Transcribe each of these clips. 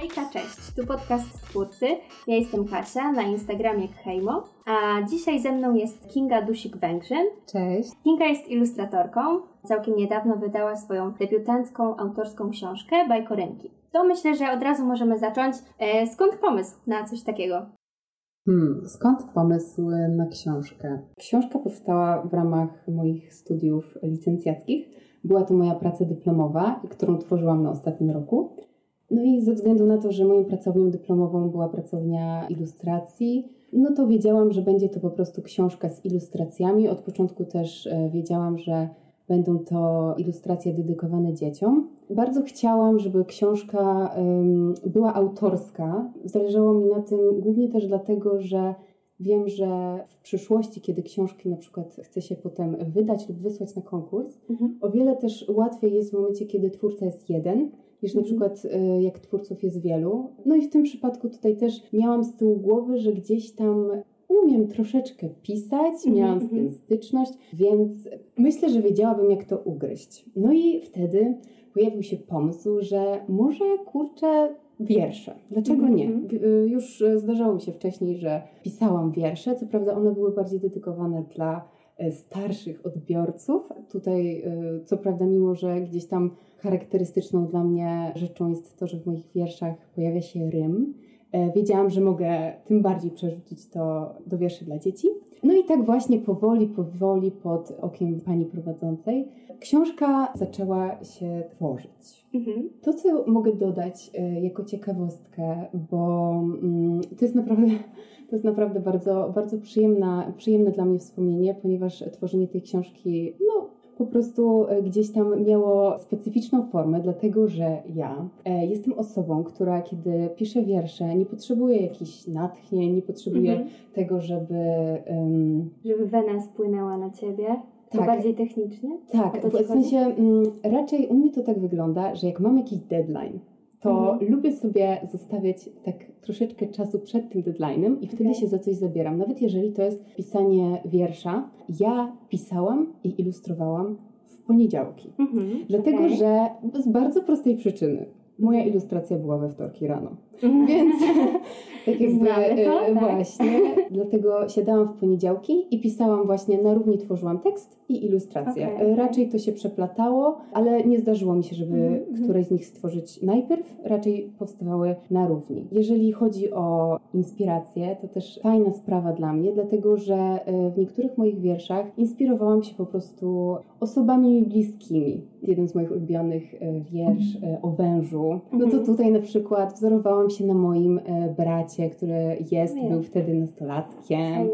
Hejka, cześć! Tu podcast Twórcy. Ja jestem Kasia, na Instagramie Kheimo, a dzisiaj ze mną jest Kinga Dusik-Węgrzyn. Cześć. Kinga jest ilustratorką. Całkiem niedawno wydała swoją debiutancką autorską książkę Bajkorynki. To myślę, że od razu możemy zacząć. E, skąd pomysł na coś takiego? Hmm, skąd pomysł na książkę? Książka powstała w ramach moich studiów licencjackich. Była to moja praca dyplomowa, którą tworzyłam na ostatnim roku. No i ze względu na to, że moją pracownią dyplomową była pracownia ilustracji, no to wiedziałam, że będzie to po prostu książka z ilustracjami. Od początku też e, wiedziałam, że będą to ilustracje dedykowane dzieciom. Bardzo chciałam, żeby książka była autorska. Zależało mi na tym głównie też dlatego, że wiem, że w przyszłości, kiedy książki na przykład chce się potem wydać lub wysłać na konkurs, mhm. o wiele też łatwiej jest w momencie, kiedy twórca jest jeden niż na mhm. przykład y, jak twórców jest wielu. No i w tym przypadku tutaj też miałam z tyłu głowy, że gdzieś tam umiem troszeczkę pisać, mhm, miałam z tym mhm. styczność, więc myślę, że wiedziałabym, jak to ugryźć. No i wtedy pojawił się pomysł, że może kurczę wiersze. Dlaczego nie? Y, już zdarzało mi się wcześniej, że pisałam wiersze. Co prawda, one były bardziej dedykowane dla starszych odbiorców. Tutaj, y, co prawda, mimo że gdzieś tam charakterystyczną dla mnie rzeczą jest to, że w moich wierszach pojawia się rym. E, wiedziałam, że mogę tym bardziej przerzucić to do wierszy dla dzieci. No i tak właśnie powoli, powoli pod okiem pani prowadzącej książka zaczęła się tworzyć. Mhm. To, co mogę dodać e, jako ciekawostkę, bo mm, to jest naprawdę, to jest naprawdę bardzo, bardzo przyjemna, przyjemne dla mnie wspomnienie, ponieważ tworzenie tej książki, no po prostu e, gdzieś tam miało specyficzną formę, dlatego że ja e, jestem osobą, która kiedy pisze wiersze, nie potrzebuje jakichś natchnień, nie potrzebuje mhm. tego, żeby. Um... Żeby wena spłynęła na ciebie. Tak. To bardziej technicznie? Tak, w sensie m, raczej u mnie to tak wygląda, że jak mam jakiś deadline, to mhm. lubię sobie zostawiać tak troszeczkę czasu przed tym deadline'em i wtedy okay. się za coś zabieram. Nawet jeżeli to jest pisanie wiersza, ja pisałam i ilustrowałam w poniedziałki. Mhm. Dlatego, okay. że z bardzo prostej przyczyny moja ilustracja była we wtorki rano. Mhm. Więc tak jakby e, tak. właśnie, dlatego siadałam w poniedziałki i pisałam właśnie, na równi tworzyłam tekst i ilustrację. Okay. Raczej to się przeplatało, ale nie zdarzyło mi się, żeby mm-hmm. któreś z nich stworzyć najpierw, raczej powstawały na równi. Jeżeli chodzi o inspirację, to też fajna sprawa dla mnie, dlatego że e, w niektórych moich wierszach inspirowałam się po prostu osobami mi bliskimi. Jeden z moich ulubionych e, wiersz o wężu, no to mhm. tutaj na przykład wzorowałam się na moim e, bracie, który jest, no był wtedy nastolatkiem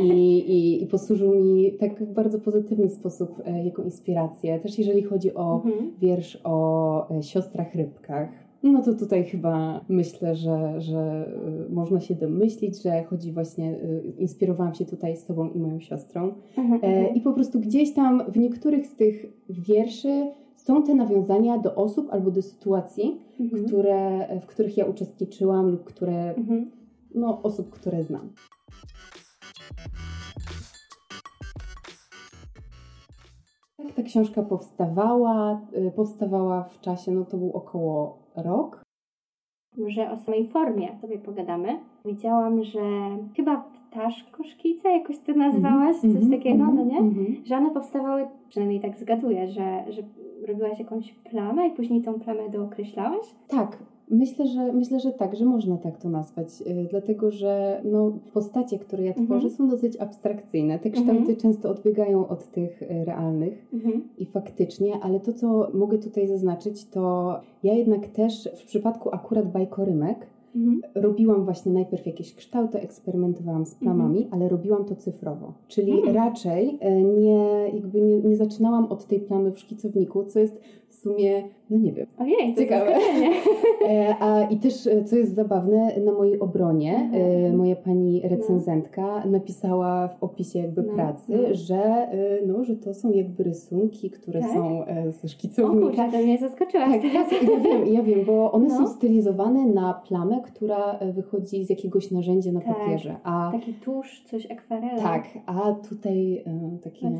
i, i, i posłużył mi tak w bardzo pozytywny sposób e, jako inspirację. Też jeżeli chodzi o mhm. wiersz o e, siostrach rybkach. No to tutaj chyba myślę, że, że można się domyślić, że chodzi właśnie, inspirowałam się tutaj z sobą i moją siostrą. Mhm, mhm. I po prostu gdzieś tam w niektórych z tych wierszy są te nawiązania do osób albo do sytuacji, mhm. które, w których ja uczestniczyłam lub które, mhm. no, osób, które znam. Jak ta książka powstawała? Y, powstawała w czasie, no to był około rok. Może o samej formie sobie pogadamy. Widziałam, że chyba ptaszko szkice, jakoś to nazwałaś, mm -hmm, coś takiego, mm -hmm, no nie? Mm -hmm. Że one powstawały, przynajmniej tak zgaduję, że, że robiłaś jakąś plamę i później tą plamę dookreślałaś? Tak, Myślę, że myślę, że tak, że można tak to nazwać, yy, dlatego że no, postacie, które ja tworzę, mhm. są dosyć abstrakcyjne. Te kształty mhm. często odbiegają od tych y, realnych mhm. i faktycznie, ale to, co mogę tutaj zaznaczyć, to ja jednak też w przypadku akurat bajkorymek Mhm. Robiłam właśnie najpierw jakieś kształty, eksperymentowałam z plamami, mhm. ale robiłam to cyfrowo. Czyli mhm. raczej e, nie, jakby nie, nie zaczynałam od tej plamy w szkicowniku, co jest w sumie, no nie wiem, Ojej, ciekawe. E, a I też, e, co jest zabawne, na mojej obronie moja pani recenzentka no. napisała w opisie jakby no. pracy, no. Że, no, że to są jakby rysunki, które tak? są ze szkicownika. O kurczę, to mnie zaskoczyłaś. Tak, tak, ja wiem, ja wiem, bo one no. są stylizowane na plamę, która e, wychodzi z jakiegoś narzędzia na tak, papierze. A, taki tusz, coś akwarela. Tak, a tutaj takie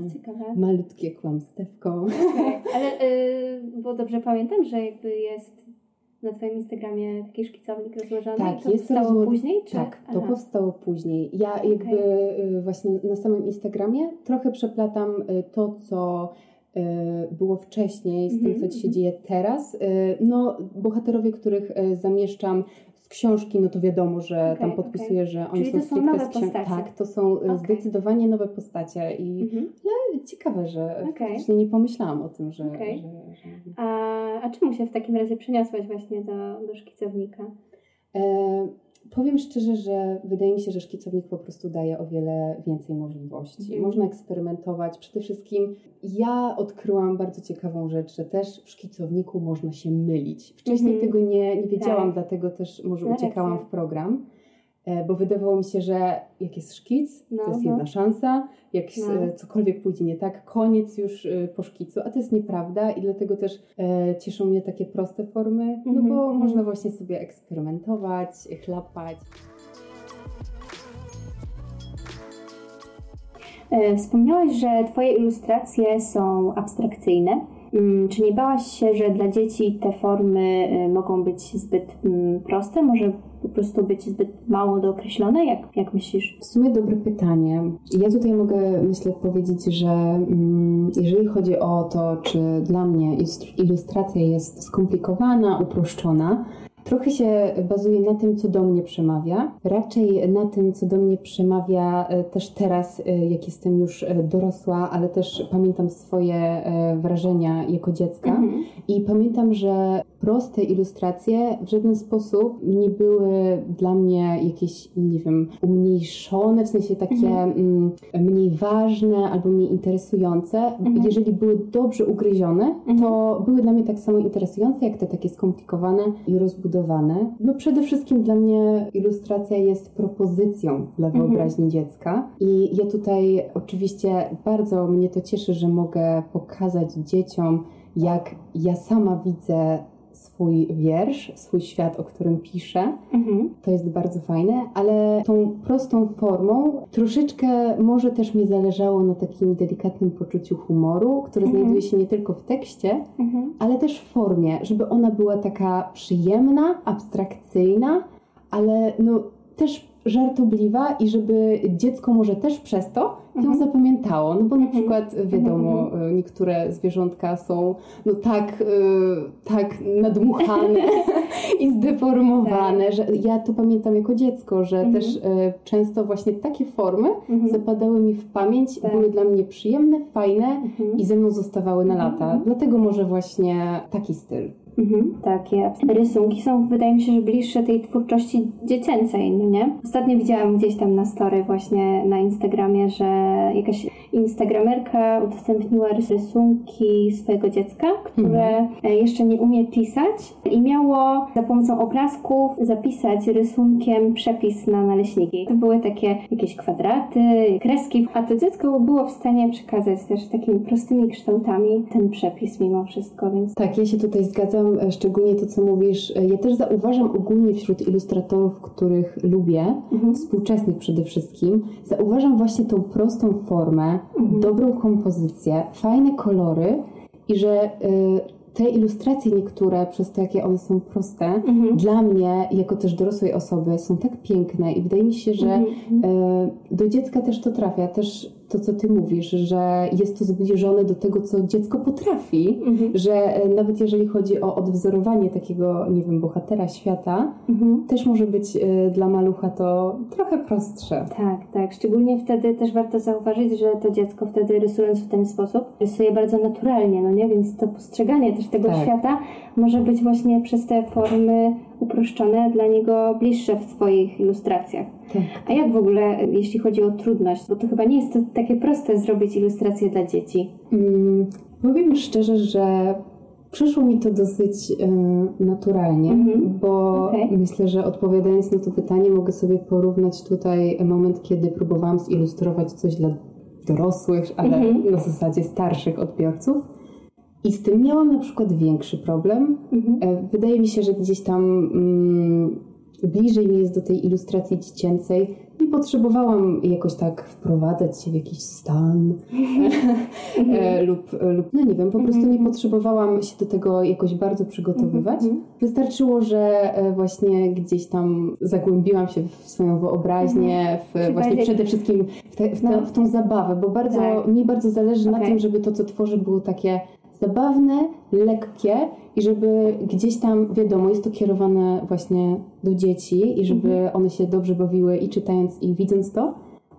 malutkie kłamstewko. Okay. Ale, y, bo dobrze pamiętam, że jakby jest na Twoim Instagramie taki szkicownik rozłożony? Tak, to jest powstało rozło... później? Czy? Tak, to Aha. powstało później. Ja jakby okay. właśnie na samym Instagramie trochę przeplatam to, co było wcześniej z tym, co ci się dzieje teraz. No, bohaterowie, których zamieszczam z książki, no to wiadomo, że okay, tam podpisuję, okay. że oni Czyli są to są nowe postacie. Tak, to są zdecydowanie nowe postacie i mm -hmm. no, ciekawe, że faktycznie nie pomyślałam o tym, że... że, że... A, a czemu się w takim razie przeniosłaś właśnie do, do szkicownika? E, powiem szczerze, że wydaje mi się, że szkicownik po prostu daje o wiele więcej możliwości. Mm. Można eksperymentować. Przede wszystkim ja odkryłam bardzo ciekawą rzecz, że też w szkicowniku można się mylić. Wcześniej mm. tego nie, nie wiedziałam, tak. dlatego też może uciekałam w program. Bo wydawało mi się, że jak jest szkic, no, to jest jedna szansa, jak no. cokolwiek pójdzie nie tak, koniec już po szkicu, a to jest nieprawda i dlatego też e, cieszą mnie takie proste formy, mm -hmm. no bo -hmm. można właśnie sobie eksperymentować, chlapać. Wspomniałaś, że Twoje ilustracje są abstrakcyjne. Czy nie bałaś się, że dla dzieci te formy mogą być zbyt proste? Może po prostu być zbyt mało dookreślone? Jak, jak myślisz? W sumie dobre pytanie. Ja tutaj mogę, myślę, powiedzieć, że mm, jeżeli chodzi o to, czy dla mnie ilustracja jest skomplikowana, uproszczona, Trochę się bazuje na tym, co do mnie przemawia. Raczej na tym, co do mnie przemawia też teraz, jak jestem już dorosła, ale też pamiętam swoje wrażenia jako dziecka. Mhm. I pamiętam, że proste ilustracje w żaden sposób nie były dla mnie jakieś, nie wiem, umniejszone, w sensie takie mhm. Mm, mniej ważne albo mniej interesujące. Mhm. Jeżeli były dobrze ugryzione, mhm. to były dla mnie tak samo interesujące, jak te takie skomplikowane i rozbudowane. No przede wszystkim dla mnie ilustracja jest propozycją dla mhm. wyobraźni dziecka i ja tutaj oczywiście bardzo mnie to cieszy, że mogę pokazać dzieciom, jak ja sama widzę swój wiersz, swój świat, o którym piszę. Mhm. To jest bardzo fajne, ale tą prostą formą troszeczkę może też mi zależało na takim delikatnym poczuciu humoru, które mhm. znajduje się nie tylko w tekście, mhm. ale też w formie, żeby ona była taka przyjemna, abstrakcyjna, ale no też żartobliwa i żeby dziecko może też przez to ją mhm. zapamiętało. No bo na mhm. przykład wiadomo, mhm. niektóre zwierzątka są no tak, tak nadmuchane i zdeformowane, tak. że ja to pamiętam jako dziecko, że też często właśnie takie formy zapadały mi w pamięć, tak. były dla mnie przyjemne, fajne i ze mną zostawały na lata. Dlatego może właśnie taki styl. Mhm, takie rysunki są, wydaje mi się, że bliższe tej twórczości dziecięcej, no nie? Ostatnio widziałam gdzieś tam na story właśnie na Instagramie, że jakaś instagramerka udostępniła rysunki swojego dziecka, które mhm. jeszcze nie umie pisać i miało za pomocą obrazków zapisać rysunkiem przepis na naleśniki. To były takie jakieś kwadraty, kreski, a to dziecko było w stanie przekazać też takimi prostymi kształtami ten przepis mimo wszystko, więc... Tak, ja się tutaj zgadzam E, szczególnie to, co mówisz. E, ja też zauważam ogólnie wśród ilustratorów, których lubię, mhm. współczesnych przede wszystkim, zauważam właśnie tą prostą formę, mhm. dobrą kompozycję, fajne kolory i że y, te ilustracje niektóre, przez to jakie one są proste, mhm. dla mnie, jako też dorosłej osoby, są tak piękne i wydaje mi się, że mhm. do dziecka też to trafia. Też to, co ty mówisz, że jest to zbliżone do tego, co dziecko potrafi, mhm. że e, nawet jeżeli chodzi o odwzorowanie takiego, nie wiem, bohatera świata, mhm. też może być e, dla malucha to trochę prostsze. Tak, tak. Szczególnie wtedy też warto zauważyć, że to dziecko wtedy rysując w ten sposób rysuje bardzo naturalnie, no nie? Więc to postrzeganie też tego tak. świata może być właśnie przez te formy uproszczone dla niego bliższe w Twoich ilustracjach. Tak. A jak w ogóle, jeśli chodzi o trudność, bo to chyba nie jest to takie proste zrobić ilustrację dla dzieci? Mm, powiem szczerze, że Przyszło mi to dosyć naturalnie, mm-hmm. bo okay. myślę, że odpowiadając na to pytanie, mogę sobie porównać tutaj moment, kiedy próbowałam zilustrować coś dla dorosłych, ale mm-hmm. na zasadzie starszych odbiorców. I z tym miałam na przykład większy problem. Mm-hmm. Wydaje mi się, że gdzieś tam mm, bliżej mi jest do tej ilustracji dziecięcej, nie potrzebowałam jakoś tak wprowadzać się w jakiś stan e, lub, lub, no nie wiem, po prostu nie potrzebowałam się do tego jakoś bardzo przygotowywać. Wystarczyło, że właśnie gdzieś tam zagłębiłam się w swoją wyobraźnię, w, właśnie przede wszystkim w, te, w, te, no. w tą zabawę, bo bardzo, tak. mi bardzo zależy okay. na tym, żeby to, co tworzę, było takie zabawne, lekkie i żeby gdzieś tam, wiadomo, jest to kierowane właśnie do dzieci i żeby mhm. one się dobrze bawiły i czytając i widząc to,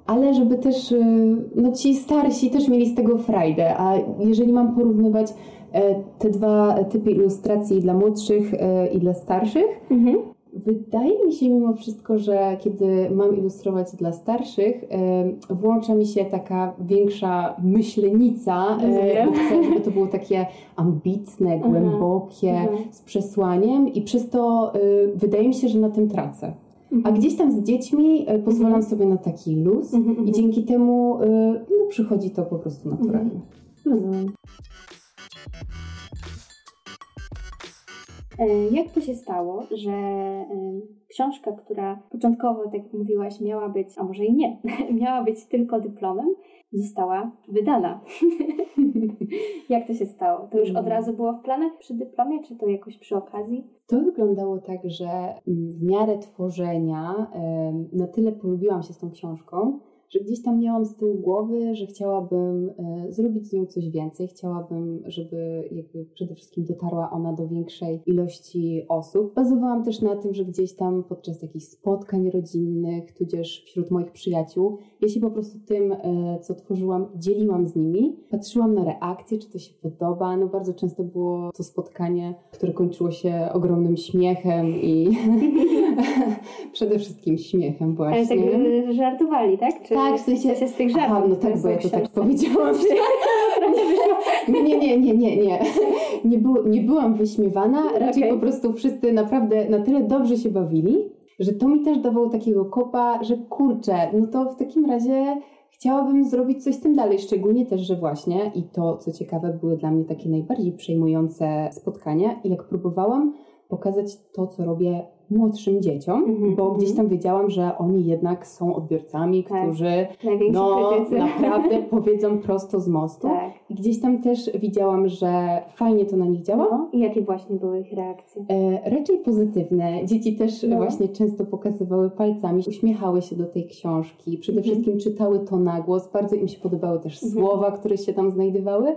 ale żeby też y, no, ci starsi też mieli z tego frajdę, a jeżeli mam porównywać e, te dwa typy ilustracji dla młodszych e, i dla starszych, mhm. Wydaje mi się mimo wszystko, że kiedy mam ilustrować dla starszych, włącza mi się taka większa myślenica, bo chcę, żeby to było takie ambitne, głębokie, z przesłaniem i przez to e, wydaje mi się, że na tym tracę. A mhm. gdzieś tam z dziećmi e, pozwalam mhm. sobie na taki luz mhm, i dzięki temu no, przychodzi to po prostu naturalnie. Rozumiem. E, jak to się stało, że e, książka, która początkowo, tak jak mówiłaś, miała być, a może i nie, miała być tylko dyplomem, została wydana? jak to się stało? To już od mm. razu było w planach przy dyplomie, czy to jakoś przy okazji? To wyglądało tak, że mm, w miarę tworzenia na tyle polubiłam się z tą książką, że gdzieś tam miałam z tyłu głowy, że chciałabym e, zrobić z nią coś więcej, chciałabym, żeby jakby przede wszystkim dotarła ona do większej ilości osób. Bazowałam też na tym, że gdzieś tam podczas jakichś spotkań rodzinnych, tudzież wśród moich przyjaciół, ja się po prostu tym, e, co tworzyłam, dzieliłam z nimi. Patrzyłam na reakcje, czy to się podoba. No bardzo często było to spotkanie, które kończyło się ogromnym śmiechem i przede wszystkim śmiechem właśnie. Ale tak żartowali, tak? Czy tak, w sensie... się z tych żartów. Aha, no tak, bo ja to tak powiedziałam. nie, nie, nie, nie, nie, nie. Nie, było, nie byłam wyśmiewana, raczej okay. po prostu wszyscy naprawdę na tyle dobrze się bawili, że to mi też dawało takiego kopa, że kurczę, no to w takim razie chciałabym zrobić coś z tym dalej, szczególnie też, że właśnie i to, co ciekawe, były dla mnie takie najbardziej przejmujące spotkania i jak próbowałam pokazać to, co robię młodszym dzieciom, mm-hmm, bo gdzieś tam wiedziałam, że oni jednak są odbiorcami, tak. którzy no, naprawdę powiedzą prosto z mostu. Tak. I gdzieś tam też widziałam, że fajnie to na nich działa. No, I jakie właśnie były ich reakcje? E, raczej pozytywne. Dzieci też no. właśnie często pokazywały palcami, uśmiechały się do tej książki, przede mm-hmm. wszystkim czytały to na głos. Bardzo im się podobały też mm-hmm. słowa, które się tam znajdowały.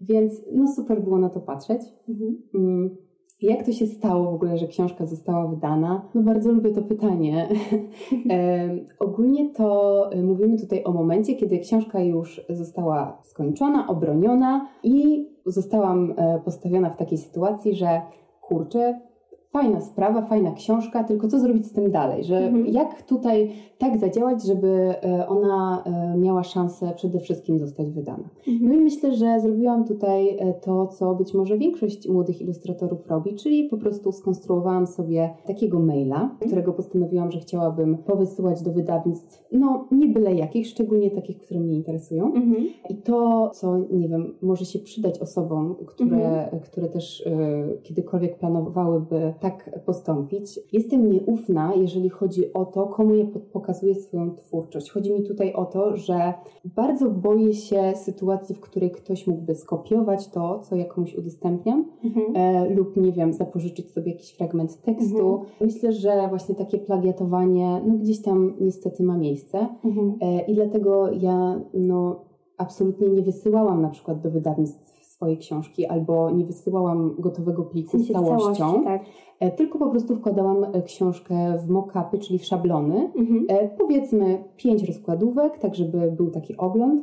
Więc no super było na to patrzeć. Mhm. Mm. Jak to się stało w ogóle, że książka została wydana? No bardzo lubię to pytanie. e, ogólnie to e, mówimy tutaj o momencie, kiedy książka już została skończona, obroniona i zostałam e, postawiona w takiej sytuacji, że kurczę, fajna sprawa, fajna książka, tylko co zrobić z tym dalej? Że mhm. Jak tutaj tak zadziałać, żeby e, ona e, miała szansę przede wszystkim zostać wydana? Mhm. No i myślę, że zrobiłam tutaj e, to, co być może większość młodych ilustratorów robi, czyli po prostu skonstruowałam sobie takiego maila, mhm. którego postanowiłam, że chciałabym powysyłać do wydawnictw, no nie byle jakich, szczególnie takich, które mnie interesują. Mhm. I to, co nie wiem, może się przydać osobom, które, mhm. które też kiedykolwiek planowałyby tak postąpić. Jestem nieufna, jeżeli chodzi o to, komu ja pokazuję swoją twórczość. Chodzi mi tutaj o to, że bardzo boję się sytuacji, w której ktoś mógłby skopiować to, co ja komuś udostępniam, mhm. e, lub nie wiem, zapożyczyć sobie jakiś fragment tekstu. Mhm. Myślę, że właśnie takie plagiatowanie, no gdzieś tam niestety ma miejsce. Mhm. E, I dlatego ja, no, absolutnie nie wysyłałam na przykład do wydawnictw swojej książki albo nie wysyłałam gotowego pliku z całością. Całości, tak. E, tylko po prostu wkładałam e, książkę w mock-upy, czyli w szablony. Mhm. E, powiedzmy pięć rozkładówek, tak żeby był taki ogląd.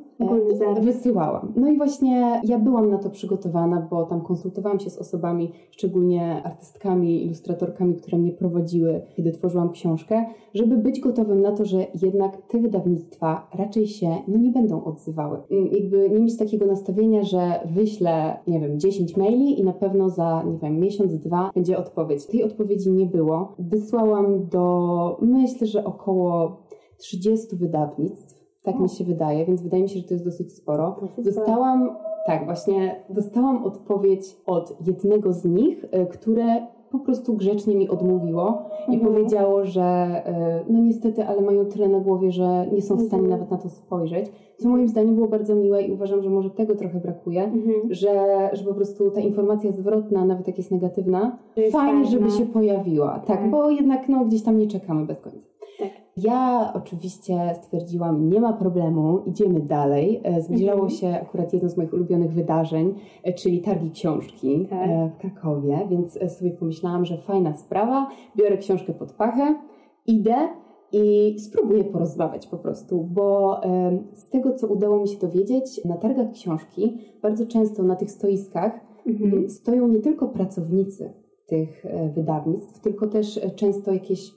Wysyłałam. No i właśnie ja byłam na to przygotowana, bo tam konsultowałam się z osobami, szczególnie artystkami, ilustratorkami, które mnie prowadziły, kiedy tworzyłam książkę, żeby być gotowym na to, że jednak te wydawnictwa raczej się no, nie będą odzywały. Mm, jakby nie mieć takiego nastawienia, że wyślę, nie wiem, 10 maili i na pewno za, nie wiem, miesiąc, dwa będzie odpowiedź tej odpowiedzi nie było. Wysłałam do, myślę, że około 30 wydawnictw. Tak mi się wydaje, więc wydaje mi się, że to jest dosyć sporo. Dostałam, tak, właśnie dostałam odpowiedź od jednego z nich, e, które po prostu grzecznie mi odmówiło i Mhm. powiedziało, że e, no niestety, ale mają tyle na głowie, że nie są w stanie Mhm. nawet na to spojrzeć. Co moim zdaniem było bardzo miłe i uważam, że może tego trochę brakuje. Mhm. Że, że po prostu ta informacja zwrotna, nawet jak jest negatywna, jest fajnie, żeby ważna. się pojawiła. Tak, Tak. bo jednak no, gdzieś tam nie czekamy bez końca. Tak. Ja oczywiście stwierdziłam, nie ma problemu, idziemy dalej. E, Zbliżało Mhm. się akurat jedno z moich ulubionych wydarzeń, e, czyli targi książki Tak. e, w Krakowie, więc sobie pomyślałam, że fajna sprawa, biorę książkę pod pachę, idę i spróbuję porozmawiać po prostu, bo z tego, co udało mi się dowiedzieć, na targach książki bardzo często na tych stoiskach Mhm. stoją nie tylko pracownicy tych e, wydawnictw, tylko też e, często jakieś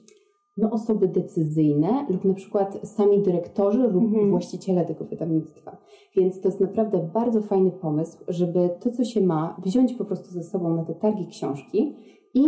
no, osoby decyzyjne lub na przykład sami dyrektorzy lub Mhm. właściciele tego wydawnictwa. Więc to jest naprawdę bardzo fajny pomysł, żeby to, co się ma, wziąć po prostu ze sobą na te targi książki i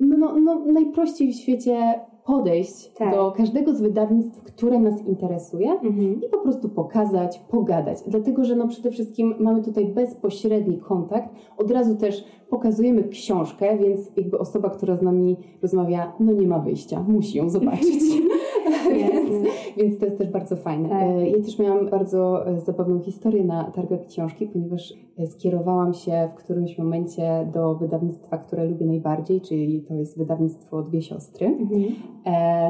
no, no, no, najprościej w świecie podejść Tak. do każdego z wydawnictw, które nas interesuje Mhm. i po prostu pokazać, pogadać. Dlatego, że no przede wszystkim mamy tutaj bezpośredni kontakt. Od razu też pokazujemy książkę, więc jakby osoba, która z nami rozmawia, no nie ma wyjścia, musi ją zobaczyć. więc, więc to jest też bardzo fajne. Tak. E, Ja też miałam bardzo e, zabawną historię na targach książki, ponieważ e, skierowałam się w którymś momencie do wydawnictwa, które lubię najbardziej, czyli to jest wydawnictwo Dwie Siostry. Mhm.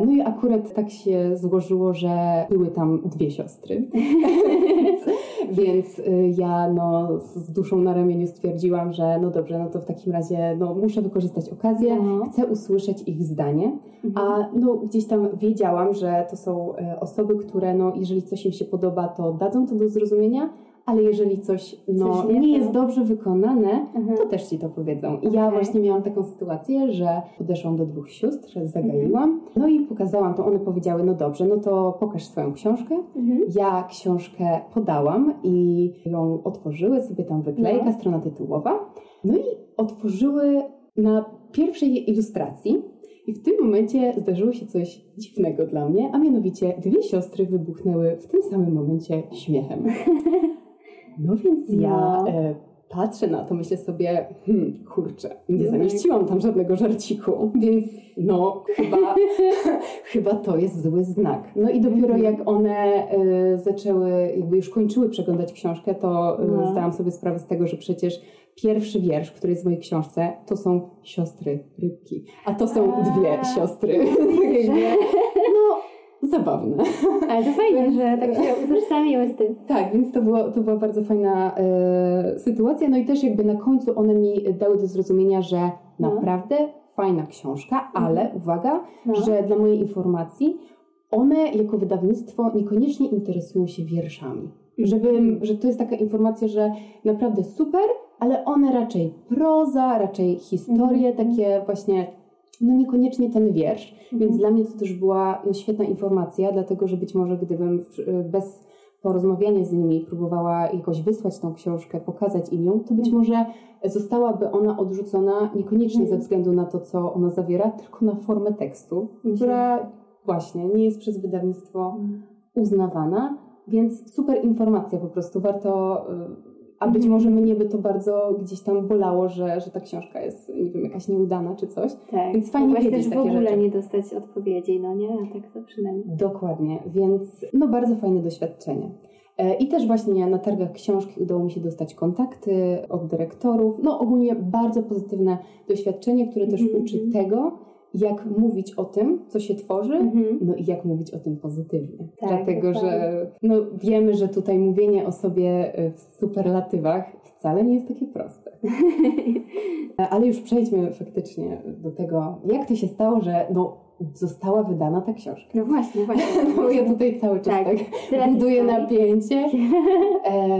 No i akurat tak się złożyło, że były tam dwie siostry. Więc y, ja no, z duszą na ramieniu stwierdziłam, że no dobrze, no to w takim razie no, muszę wykorzystać okazję, No. chcę usłyszeć ich zdanie. Mhm. A no, gdzieś tam wiedziałam, że to są e, osoby, które no, jeżeli coś im się podoba, to dadzą to do zrozumienia, ale jeżeli coś no, Coś nie, nie jest dobrze wykonane, Mhm. to też ci to powiedzą. I ja Okej. właśnie miałam taką sytuację, że podeszłam do dwóch sióstr, zagaiłam, no i pokazałam to. One powiedziały, no dobrze, no to pokaż swoją książkę. Mhm. Ja książkę podałam i ją otworzyły, sobie tam wyklejka, No. strona tytułowa. No i otworzyły na pierwszej ilustracji. I w tym momencie zdarzyło się coś dziwnego dla mnie, a mianowicie dwie siostry wybuchnęły w tym samym momencie śmiechem. No więc ja No. e, patrzę na to, myślę sobie, hmm, kurczę, nie No. zamieściłam tam żadnego żarciku, więc no chyba, chyba to jest zły znak. No i dopiero Mhm. jak one e, zaczęły, jakby już kończyły przeglądać książkę, to e, No. zdałam sobie sprawę z tego, że przecież pierwszy wiersz, który jest w mojej książce, to są siostry rybki, a to są dwie siostry. Tak no, zabawne. Ale to fajnie, że tak się utożsamiły z tym. Tak, więc to, było, to była bardzo fajna e, sytuacja. No i też jakby na końcu one mi dały do zrozumienia, że No. naprawdę fajna książka, ale uwaga, No. że dla mojej informacji one jako wydawnictwo niekoniecznie interesują się wierszami. Żeby, że to jest taka informacja, że naprawdę super, ale one raczej proza, raczej historie, Mhm. takie właśnie, no niekoniecznie ten wiersz. Mhm. Więc dla mnie to też była no, świetna informacja, dlatego że być może gdybym w, bez porozmawiania z nimi próbowała jakoś wysłać tą książkę, pokazać im ją, to być Mhm. może zostałaby ona odrzucona niekoniecznie Mhm. ze względu na to, co ona zawiera, tylko na formę tekstu, Myślę, która właśnie nie jest przez wydawnictwo Mhm. uznawana, więc super informacja po prostu, warto, y, a być Mhm. może mnie by to bardzo gdzieś tam bolało, że, że ta książka jest, nie wiem, jakaś nieudana czy coś. Tak. Więc fajnie Mogłaś wiedzieć też w takie ogóle rzeczy. nie dostać odpowiedzi, no nie? A tak to przynajmniej. Dokładnie, więc no bardzo fajne doświadczenie. E, I też właśnie na targach książki udało mi się dostać kontakty od dyrektorów. No ogólnie bardzo pozytywne doświadczenie, które też Mhm. uczy tego, jak mówić o tym, co się tworzy, Mhm. no i jak mówić o tym pozytywnie. Tak, Dlatego, dokładnie. że no, wiemy, że tutaj mówienie o sobie e, w superlatywach wcale nie jest takie proste. E, Ale już przejdźmy faktycznie do tego, jak to się stało, że no, została wydana ta książka. No właśnie, właśnie. No ja tutaj cały czas Tak, tak, buduję napięcie. E,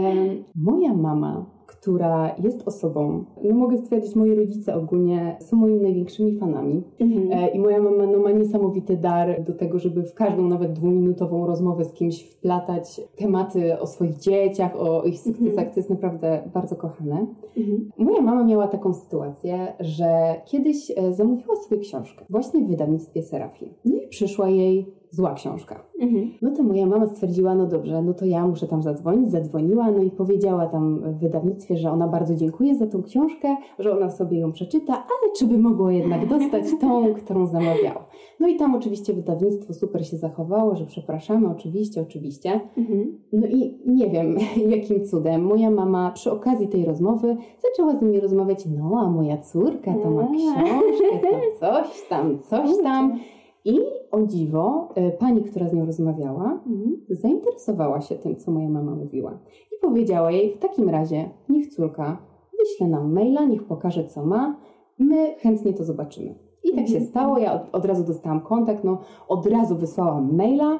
moja mama, która jest osobą, no mogę stwierdzić, moi rodzice ogólnie są moimi największymi fanami. Mhm. E, I moja mama no, ma niesamowity dar do tego, żeby w każdą nawet dwuminutową rozmowę z kimś wplatać tematy o swoich dzieciach, o ich sukcesach, Mhm. co jest naprawdę bardzo kochane. Mhm. Moja mama miała taką sytuację, że kiedyś e, zamówiła sobie książkę właśnie w wydawnictwie Serafin. No i przyszła jej zła książka. Mhm. No to moja mama stwierdziła, no dobrze, no to ja muszę tam zadzwonić. Zadzwoniła, no i powiedziała tam w wydawnictwie, że ona bardzo dziękuję za tą książkę, że ona sobie ją przeczyta, ale czy by mogło jednak dostać tą, którą zamawiała. No i tam oczywiście wydawnictwo super się zachowało, że przepraszamy, oczywiście, oczywiście. Mhm. No i nie wiem, jakim cudem moja mama przy okazji tej rozmowy zaczęła z nimi rozmawiać, no a moja córka to ma książkę, to coś tam, coś tam. I o dziwo, e, pani, która z nią rozmawiała, mhm. zainteresowała się tym, co moja mama mówiła. I powiedziała jej, w takim razie niech córka wyśle nam maila, niech pokaże, co ma, my chętnie to zobaczymy. I tak mhm. się stało, ja od, od, razu dostałam kontakt, no od razu wysłałam maila,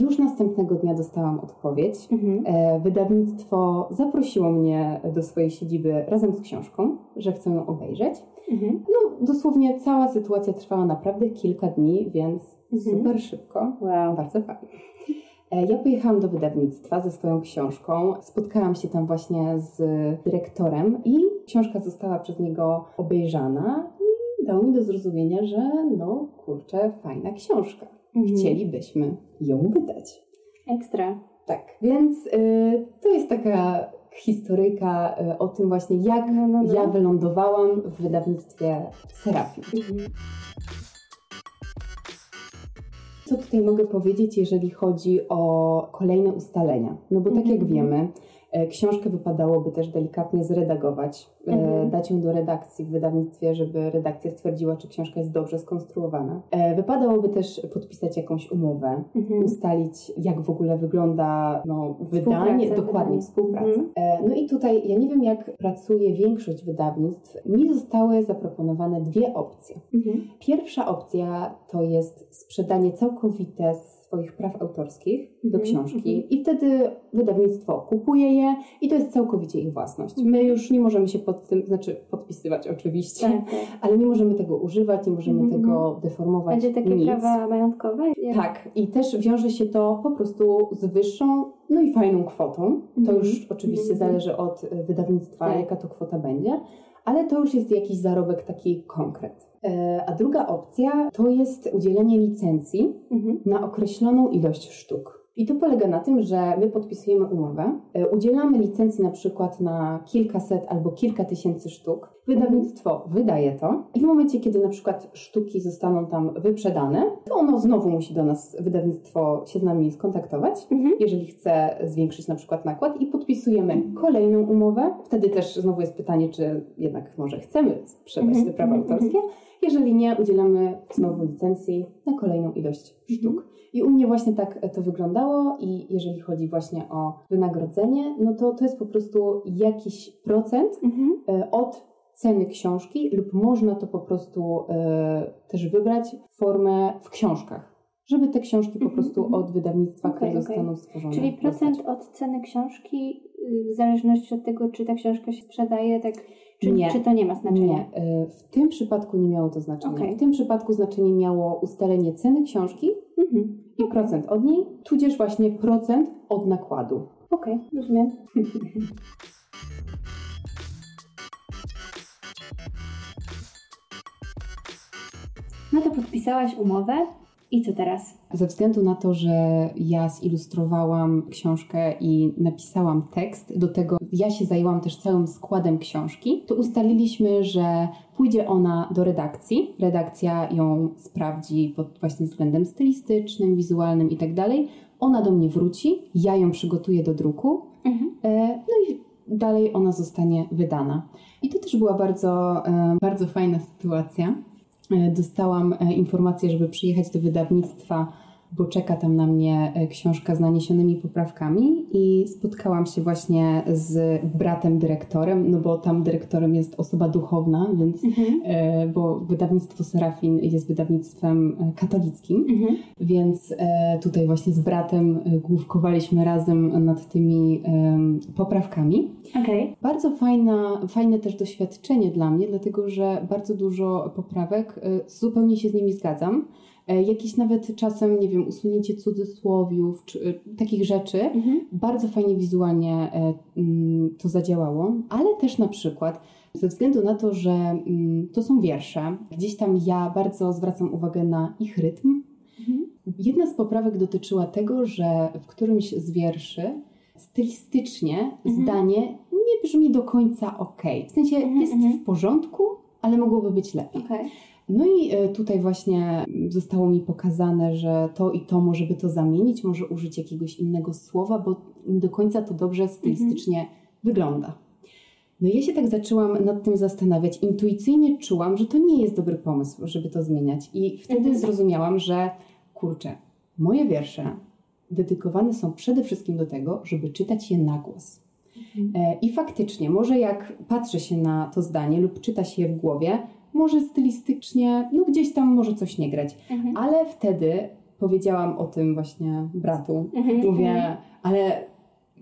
już następnego dnia dostałam odpowiedź. Mhm. E, wydawnictwo zaprosiło mnie do swojej siedziby razem z książką, że chcą ją obejrzeć. Mhm. No, dosłownie cała sytuacja trwała naprawdę kilka dni, więc mhm. super szybko. Wow. Bardzo fajnie. E, ja pojechałam do wydawnictwa ze swoją książką. Spotkałam się tam właśnie z dyrektorem i książka została przez niego obejrzana i dał mi do zrozumienia, że no kurczę, fajna książka. Mhm. Chcielibyśmy ją wydać. Ekstra. Tak, więc y, to jest taka historyjka y, o tym właśnie, jak no, no, no. ja wylądowałam w wydawnictwie Serafim. Mhm. Co tutaj mogę powiedzieć, jeżeli chodzi o kolejne ustalenia? No bo tak jak mhm. wiemy, E, książkę wypadałoby też delikatnie zredagować, mhm. dać ją do redakcji w wydawnictwie, żeby redakcja stwierdziła, czy książka jest dobrze skonstruowana. E, wypadałoby też podpisać jakąś umowę, mhm. ustalić, jak w ogóle wygląda no, wydanie, dokładnie współpraca. Mhm. No i tutaj ja nie wiem, jak pracuje większość wydawnictw. Mi zostały zaproponowane dwie opcje. Mhm. Pierwsza opcja to jest sprzedanie całkowite swoich praw autorskich do mhm, książki i wtedy wydawnictwo kupuje je i to jest całkowicie ich własność. My już nie możemy się pod tym, znaczy podpisywać oczywiście, tak, tak. ale nie możemy tego używać, nie możemy tego deformować. Będzie takie nic. prawa majątkowe? Jak? Tak i też wiąże się to po prostu z wyższą, no i fajną kwotą. To już oczywiście zależy od wydawnictwa, tak. jaka to kwota będzie ale to już jest jakiś zarobek taki konkret. E, a druga opcja to jest udzielenie licencji mhm. na określoną ilość sztuk. I to polega na tym, że my podpisujemy umowę, e, udzielamy licencji na przykład na kilkaset albo kilka tysięcy sztuk. Wydawnictwo wydaje to i w momencie, kiedy na przykład sztuki zostaną tam wyprzedane, to ono znowu musi do nas, wydawnictwo się z nami skontaktować, mhm. jeżeli chce zwiększyć na przykład nakład i podpisujemy kolejną umowę. Wtedy też znowu jest pytanie, czy jednak może chcemy sprzedać mhm. te prawa mhm. autorskie. Jeżeli nie, udzielamy znowu licencji na kolejną ilość sztuk. I u mnie właśnie tak to wyglądało i jeżeli chodzi właśnie o wynagrodzenie, no to to jest po prostu jakiś procent mhm. E, od ceny książki lub można to po prostu e, też wybrać formę w książkach żeby te książki po mhm, prostu mhm. od wydawnictwa, okay, które okay. zostaną stworzone. Czyli procent od ceny książki, y, w zależności od tego, czy ta książka się sprzedaje, tak czy, nie. czy to nie ma znaczenia? Nie. Y, w tym przypadku nie miało to znaczenia. Okay. W tym przypadku znaczenie miało ustalenie ceny książki mhm. i procent od niej, tudzież właśnie procent od nakładu. Okej, okay, rozumiem. No to podpisałaś umowę i co teraz? Ze względu na to, że ja zilustrowałam książkę i napisałam tekst, do tego ja się zajęłam też całym składem książki, to ustaliliśmy, że pójdzie ona do redakcji. Redakcja ją sprawdzi pod właśnie względem stylistycznym, wizualnym i tak. Ona do mnie wróci, ja ją przygotuję do druku. Mhm. E, no i dalej ona zostanie wydana. I to też była bardzo, e, bardzo fajna sytuacja dostałam e, informację, żeby przyjechać do wydawnictwa bo czeka tam na mnie e, książka z naniesionymi poprawkami i spotkałam się właśnie z bratem dyrektorem, no bo tam dyrektorem jest osoba duchowna, więc mhm. e, bo wydawnictwo Serafin jest wydawnictwem e, katolickim, mhm. więc e, tutaj właśnie z bratem główkowaliśmy razem nad tymi e, poprawkami. Okay. Bardzo fajna, fajne też doświadczenie dla mnie, dlatego że bardzo dużo poprawek zupełnie się z nimi zgadzam. E, jakieś nawet czasem, nie wiem, usunięcie cudzysłowiów, czy e, takich rzeczy. Mhm. Bardzo fajnie wizualnie e, mm, to zadziałało, ale też na przykład ze względu na to, że mm, to są wiersze, gdzieś tam ja bardzo zwracam uwagę na ich rytm, mhm. Jedna z poprawek dotyczyła tego, że w którymś z wierszy stylistycznie mhm. zdanie nie brzmi do końca ok. W sensie mhm, jest mhm. w porządku, ale mogłoby być lepiej. Okay. No i e, tutaj właśnie zostało mi pokazane, że to i to może by to zamienić, może użyć jakiegoś innego słowa, bo nie do końca to dobrze stylistycznie mhm. wygląda. No ja się tak zaczęłam nad tym zastanawiać. Intuicyjnie czułam, że to nie jest dobry pomysł, żeby to zmieniać. I wtedy mhm. zrozumiałam, że kurczę, moje wiersze dedykowane są przede wszystkim do tego, żeby czytać je na głos. Mhm. E, I faktycznie, może jak patrzy się na to zdanie lub czyta się je w głowie, może stylistycznie, no gdzieś tam może coś nie grać. Mhm. Ale wtedy powiedziałam o tym właśnie bratu. Mhm. Mówię, mhm. ale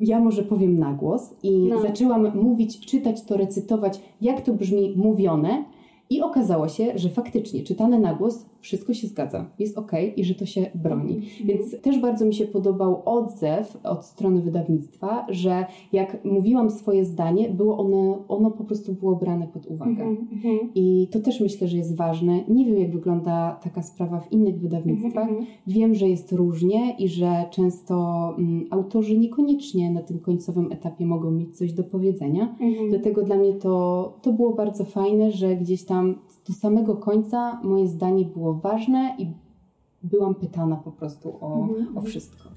ja może powiem na głos i no. zaczęłam mówić, czytać to, recytować, jak to brzmi mówione. I okazało się, że faktycznie czytane na głos wszystko się zgadza, jest ok i że to się broni. Mm -hmm. Więc też bardzo mi się podobał odzew od strony wydawnictwa, że jak mówiłam swoje zdanie, było ono, ono po prostu było brane pod uwagę. Mm -hmm. I to też myślę, że jest ważne. Nie wiem, jak wygląda taka sprawa w innych wydawnictwach. Mm -hmm. Wiem, że jest różnie i że często um, autorzy niekoniecznie na tym końcowym etapie mogą mieć coś do powiedzenia. Mhm. Dlatego dla mnie to, to było bardzo fajne, że gdzieś tam do samego końca moje zdanie było ważne i byłam pytana po prostu o, mhm. o wszystko.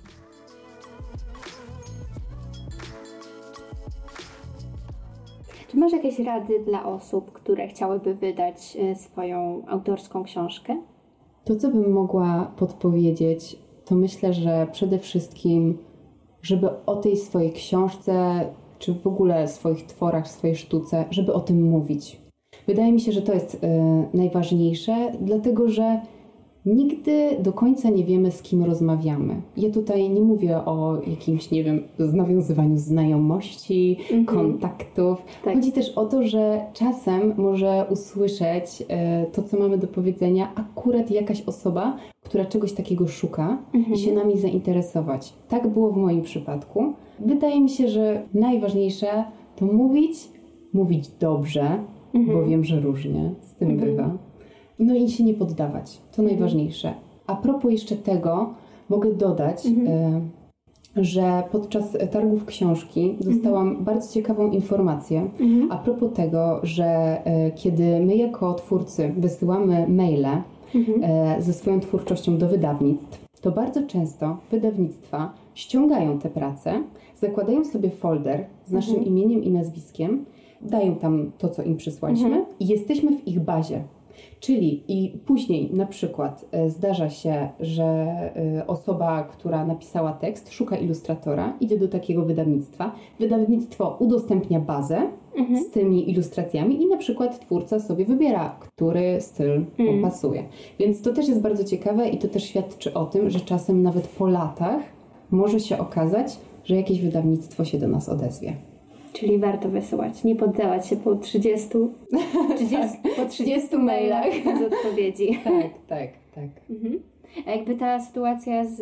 Czy masz jakieś rady dla osób, które chciałyby wydać e, swoją autorską książkę? To, co bym mogła podpowiedzieć, to myślę, że przede wszystkim, żeby o tej swojej książce, czy w ogóle swoich tworach, swojej sztuce, żeby o tym mówić. Wydaje mi się, że to jest y, najważniejsze, dlatego że nigdy do końca nie wiemy, z kim rozmawiamy. Ja tutaj nie mówię o jakimś, nie wiem, nawiązywaniu znajomości, mhm. kontaktów. Tak. Chodzi też o to, że czasem może usłyszeć y, to, co mamy do powiedzenia, akurat jakaś osoba, która czegoś takiego szuka mhm. i się nami zainteresować. Tak było w moim przypadku. Wydaje mi się, że najważniejsze to mówić, mówić dobrze, mhm. bo wiem, że różnie z tym mhm. bywa. No i się nie poddawać. To mhm. najważniejsze. A propos jeszcze tego, mogę dodać, mhm. y, że podczas targów książki dostałam mhm. bardzo ciekawą informację mhm. a propos tego, że y, kiedy my jako twórcy wysyłamy maile y, ze swoją twórczością do wydawnictw, to bardzo często wydawnictwa ściągają te prace, zakładają sobie folder z naszym imieniem i nazwiskiem dają tam to, co im przysłaliśmy mhm. i jesteśmy w ich bazie. Czyli i później na przykład e, zdarza się, że e, osoba, która napisała tekst, szuka ilustratora, idzie do takiego wydawnictwa. Wydawnictwo udostępnia bazę mhm. z tymi ilustracjami i na przykład twórca sobie wybiera, który styl mhm. pasuje. Więc to też jest bardzo ciekawe i to też świadczy o tym, że czasem nawet po latach może się okazać, że jakieś wydawnictwo się do nas odezwie. Czyli warto wysyłać, nie poddawać się po 30, 30 tak. po 30 mailach z odpowiedzi. Tak, tak, tak. Mhm. A jakby ta sytuacja z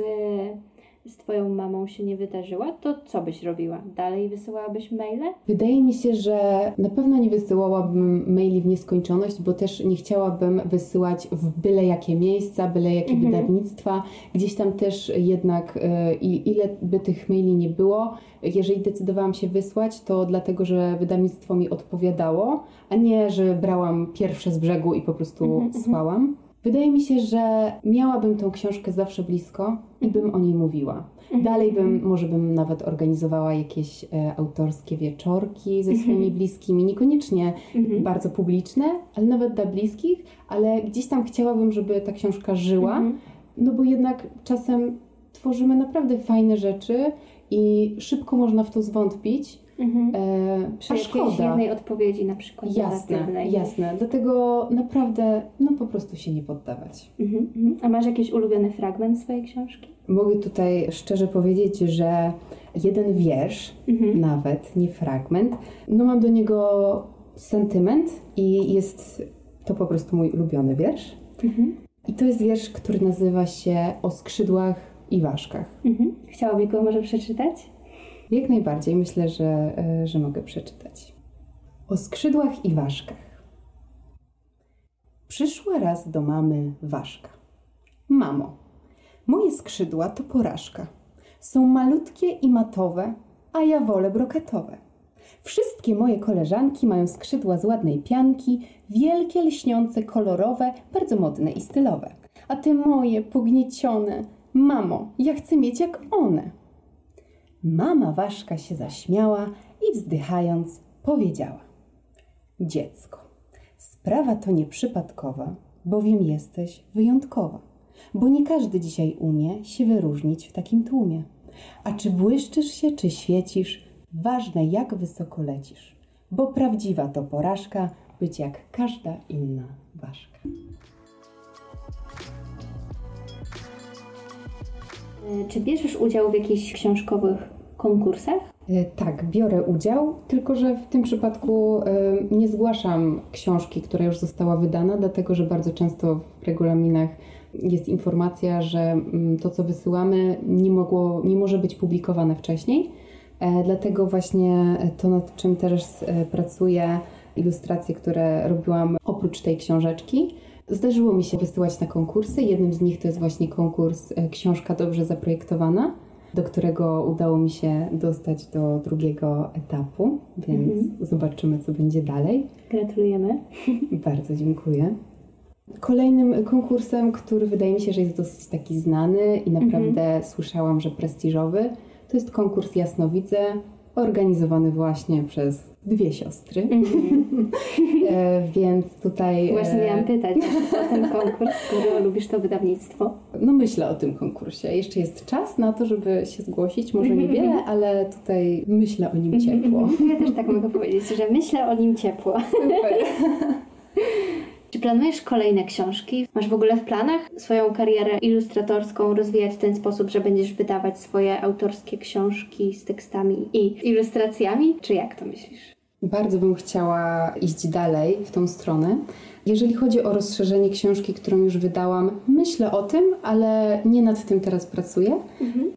z Twoją mamą się nie wydarzyła, to co byś robiła? Dalej wysyłałabyś maile? Wydaje mi się, że na pewno nie wysyłałabym maili w nieskończoność, bo też nie chciałabym wysyłać w byle jakie miejsca, byle jakie mhm. wydawnictwa. Gdzieś tam też jednak, y, ile by tych maili nie było, jeżeli decydowałam się wysłać, to dlatego, że wydawnictwo mi odpowiadało, a nie, że brałam pierwsze z brzegu i po prostu mhm, mhm. słałam. Wydaje mi się, że miałabym tą książkę zawsze blisko i bym o niej mówiła. Mhm. Dalej bym, może bym nawet organizowała jakieś e, autorskie wieczorki ze swoimi mhm. bliskimi, niekoniecznie mhm. bardzo publiczne, ale nawet dla bliskich, ale gdzieś tam chciałabym, żeby ta książka żyła, no bo jednak czasem tworzymy naprawdę fajne rzeczy i szybko można w to zwątpić. Mhm. E, a szkoda. jednej odpowiedzi na przykład Jasne, jasne. Dlatego naprawdę no po prostu się nie poddawać. Mhm. Mhm. A masz jakiś ulubiony fragment swojej książki? Mogę tutaj szczerze powiedzieć, że jeden wiersz, mhm. nawet nie fragment, no mam do niego sentyment i jest to po prostu mój ulubiony wiersz. Mhm. I to jest wiersz, który nazywa się O skrzydłach i ważkach. Mhm. Chciałaby go może przeczytać? Jak najbardziej myślę, że, e, że mogę przeczytać. O skrzydłach i ważkach. Przyszła raz do mamy ważka. Mamo, Moje skrzydła to porażka. Są malutkie i matowe, a ja wolę brokatowe. Wszystkie moje koleżanki mają skrzydła z ładnej pianki, wielkie, lśniące, kolorowe, bardzo modne i stylowe. A te moje pogniecione, mamo, ja chcę mieć jak one. Mama Waszka się zaśmiała i wzdychając powiedziała: Dziecko, sprawa to nieprzypadkowa, bowiem jesteś wyjątkowa, bo nie każdy dzisiaj umie się wyróżnić w takim tłumie. A czy błyszczysz się, czy świecisz, ważne jak wysoko lecisz, bo prawdziwa to porażka być jak każda inna ważka. E, Czy bierzesz udział w jakichś książkowych konkursach? E, Tak, biorę udział, tylko że w tym przypadku e, nie zgłaszam książki, która już została wydana, dlatego że bardzo często w regulaminach jest informacja, że mm, to, co wysyłamy, nie, mogło, nie może być publikowane wcześniej. E, Dlatego właśnie to, nad czym teraz pracuję, ilustracje, które robiłam oprócz tej książeczki, zdarzyło mi się wysyłać na konkursy. Jednym z nich to jest właśnie konkurs Książka dobrze zaprojektowana, do którego udało mi się dostać do drugiego etapu, więc zobaczymy, co będzie dalej. Gratulujemy. Bardzo dziękuję. Kolejnym konkursem, który wydaje mi się, że jest dosyć taki znany i naprawdę słyszałam, że prestiżowy, to jest konkurs Jasnowidze, organizowany właśnie przez dwie siostry. e, więc tutaj. Właśnie miałam pytać o ten konkurs, skoro lubisz to wydawnictwo. No myślę o tym konkursie. Jeszcze jest czas na to, żeby się zgłosić. Może niewiele, ale tutaj myślę o nim ciepło. Ja też tak mogę powiedzieć, że myślę o nim ciepło. Super. Czy planujesz kolejne książki? Masz w ogóle w planach swoją karierę ilustratorską rozwijać w ten sposób, że będziesz wydawać swoje autorskie książki z tekstami i ilustracjami? Czy jak to myślisz? Bardzo bym chciała iść dalej w tą stronę. Jeżeli chodzi o rozszerzenie książki, którą już wydałam, myślę o tym, ale nie nad tym teraz pracuję.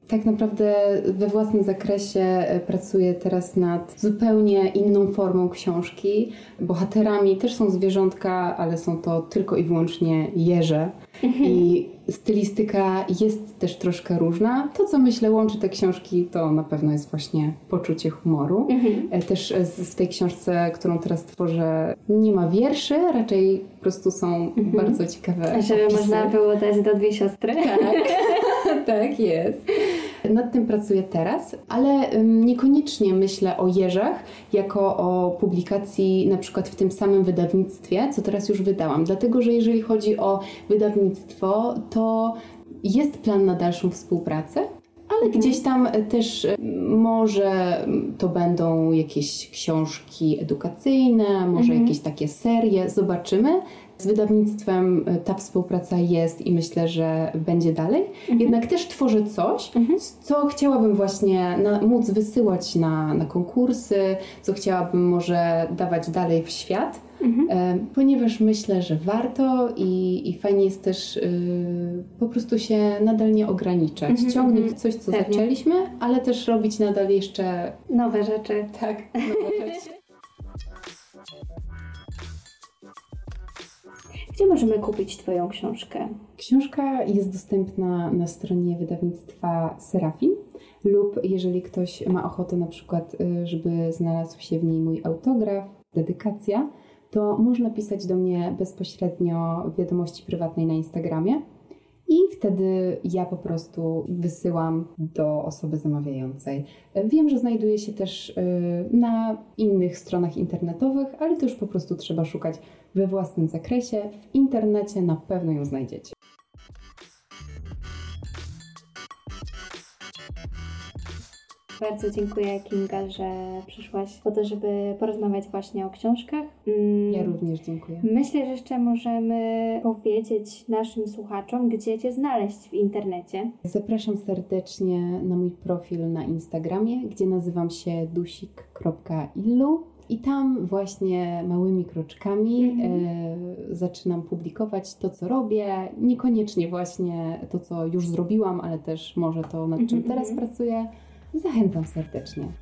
Tak naprawdę we własnym zakresie e, pracuję teraz nad zupełnie inną formą książki. Bohaterami też są zwierzątka, ale są to tylko i wyłącznie jeże. I stylistyka jest też troszkę różna. To, co myślę łączy te książki, to na pewno jest właśnie poczucie humoru. Też e, z- w tej książce, którą teraz tworzę, nie ma wierszy, raczej po prostu są bardzo ciekawe Żeby opisy. można było dać do dwie siostry? tak jest. Nad tym pracuję teraz, ale niekoniecznie myślę o jeżach jako o publikacji na przykład w tym samym wydawnictwie, co teraz już wydałam. Dlatego, że jeżeli chodzi o wydawnictwo, to jest plan na dalszą współpracę, ale gdzieś tam też y, może to będą jakieś książki edukacyjne, może jakieś takie serie, zobaczymy. Z wydawnictwem y, ta współpraca jest i myślę, że będzie dalej. Jednak też tworzę coś, co chciałabym właśnie na, móc wysyłać na, na konkursy, co chciałabym może dawać dalej w świat. E, Ponieważ myślę, że warto i, i fajnie jest też y, po prostu się nadal nie ograniczać, ciągnąć coś, co Pewnie. zaczęliśmy, ale też robić nadal jeszcze Nowe rzeczy. tak, nowe rzeczy. Gdzie możemy kupić Twoją książkę? Książka jest dostępna na stronie wydawnictwa Serafin lub jeżeli ktoś ma ochotę na przykład, y, żeby znalazł się w niej mój autograf, dedykacja, to można pisać do mnie bezpośrednio w wiadomości prywatnej na Instagramie i wtedy ja po prostu wysyłam do osoby zamawiającej. Wiem, że znajduje się też y, na innych stronach internetowych, ale to już po prostu trzeba szukać we własnym zakresie. W internecie na pewno ją znajdziecie. Bardzo dziękuję Kinga, że przyszłaś po to, żeby porozmawiać właśnie o książkach. Mm, Ja również dziękuję. Myślę, że jeszcze możemy powiedzieć naszym słuchaczom, gdzie Cię znaleźć w internecie. Zapraszam serdecznie na mój profil na Instagramie, gdzie nazywam się dusik.illu i tam właśnie małymi kroczkami e, zaczynam publikować to, co robię. Niekoniecznie właśnie to, co już zrobiłam, ale też może to, nad czym teraz pracuję. Zachęcam serdecznie.